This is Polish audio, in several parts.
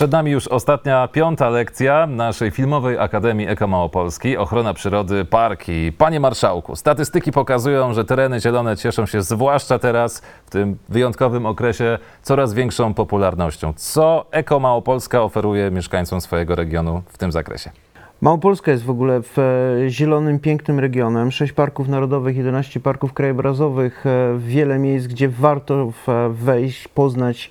Przed nami już ostatnia, piąta lekcja naszej filmowej Akademii Eko Małopolski. Ochrona przyrody, parki. Panie Marszałku, statystyki pokazują, że tereny zielone cieszą się zwłaszcza teraz, w tym wyjątkowym okresie, coraz większą popularnością. Co Eko Małopolska oferuje mieszkańcom swojego regionu w tym zakresie? Małopolska jest w ogóle w e, zielonym, pięknym regionem. Sześć parków narodowych, 11 parków krajobrazowych, e, wiele miejsc, gdzie warto w- wejść, poznać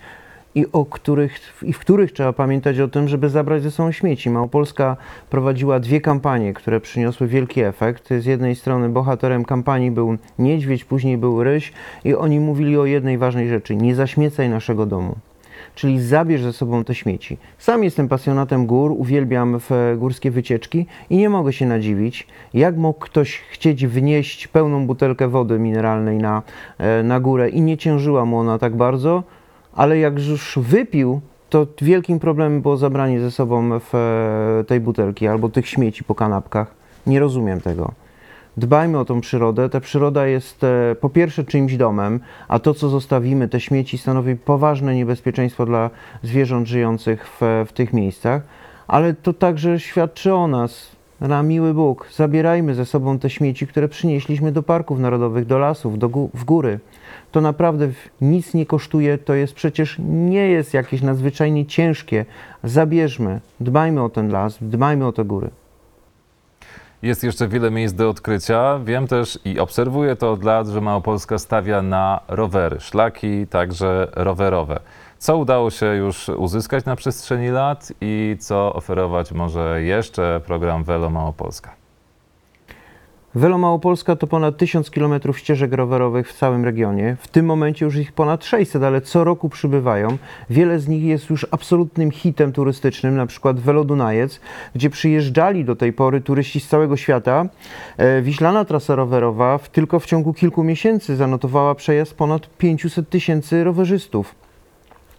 i, o których, i w których trzeba pamiętać o tym, żeby zabrać ze sobą śmieci. Małopolska prowadziła dwie kampanie, które przyniosły wielki efekt. Z jednej strony bohaterem kampanii był niedźwiedź, później był ryś i oni mówili o jednej ważnej rzeczy. Nie zaśmiecaj naszego domu czyli zabierz ze sobą te śmieci. Sam jestem pasjonatem gór, uwielbiam e, górskie wycieczki i nie mogę się nadziwić, jak mógł ktoś chcieć wnieść pełną butelkę wody mineralnej na, e, na górę i nie ciężyła mu ona tak bardzo, ale jak już wypił, to wielkim problemem było zabranie ze sobą w e, tej butelki albo tych śmieci po kanapkach. Nie rozumiem tego. Dbajmy o tą przyrodę. Ta przyroda jest e, po pierwsze czyimś domem, a to, co zostawimy, te śmieci, stanowi poważne niebezpieczeństwo dla zwierząt żyjących w, w tych miejscach, ale to także świadczy o nas. Na miły Bóg, zabierajmy ze sobą te śmieci, które przynieśliśmy do parków narodowych, do lasów, do w góry. To naprawdę nic nie kosztuje, to jest przecież nie jest jakieś nadzwyczajnie ciężkie. Zabierzmy, dbajmy o ten las, dbajmy o te góry. Jest jeszcze wiele miejsc do odkrycia. Wiem też i obserwuję to od lat, że Małopolska stawia na rowery, szlaki także rowerowe. Co udało się już uzyskać na przestrzeni lat i co oferować może jeszcze program Velo Małopolska? Velo Małopolska to ponad 1000 km ścieżek rowerowych w całym regionie. W tym momencie już ich ponad 600, ale co roku przybywają. Wiele z nich jest już absolutnym hitem turystycznym, na przykład Velo Dunajec, gdzie przyjeżdżali do tej pory turyści z całego świata. E, Wiślana trasa rowerowa w, tylko w ciągu kilku miesięcy zanotowała przejazd ponad 500 tysięcy rowerzystów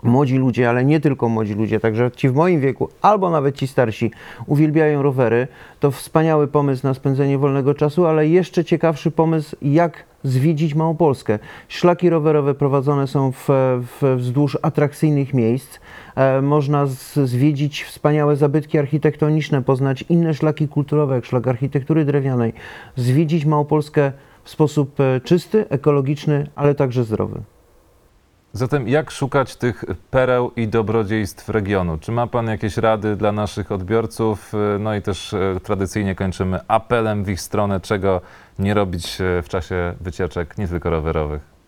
młodzi ludzie, ale nie tylko młodzi ludzie, także ci w moim wieku, albo nawet ci starsi, uwielbiają rowery. To wspaniały pomysł na spędzenie wolnego czasu, ale jeszcze ciekawszy pomysł, jak zwiedzić Małopolskę. Szlaki rowerowe prowadzone są w, w, wzdłuż atrakcyjnych miejsc. E, można z, zwiedzić wspaniałe zabytki architektoniczne, poznać inne szlaki kulturowe, jak szlak architektury drewnianej. Zwiedzić Małopolskę w sposób e, czysty, ekologiczny, ale także zdrowy. Zatem jak szukać tych pereł i dobrodziejstw regionu? Czy ma Pan jakieś rady dla naszych odbiorców? No i też e, tradycyjnie kończymy apelem w ich stronę, czego nie robić e, w czasie wycieczek, nie tylko rowerowych.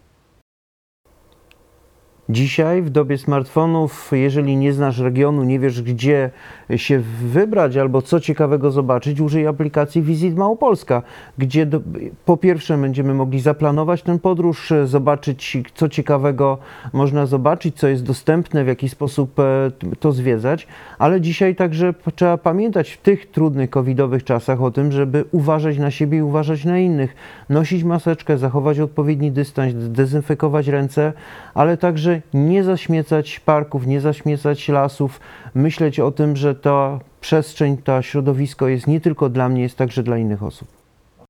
Dzisiaj w dobie smartfonów, jeżeli nie znasz regionu, nie wiesz gdzie się wybrać albo co ciekawego zobaczyć, użyj aplikacji Visit Małopolska, gdzie do, po pierwsze będziemy mogli zaplanować tę podróż, zobaczyć co ciekawego można zobaczyć, co jest dostępne, w jaki sposób e, to zwiedzać, ale dzisiaj także trzeba pamiętać w tych trudnych covidowych czasach o tym, żeby uważać na siebie i uważać na innych, nosić maseczkę, zachować odpowiedni dystans, dezynfekować ręce, ale także nie zaśmiecać parków, nie zaśmiecać lasów, myśleć o tym, że ta przestrzeń, to środowisko jest nie tylko dla mnie, jest także dla innych osób.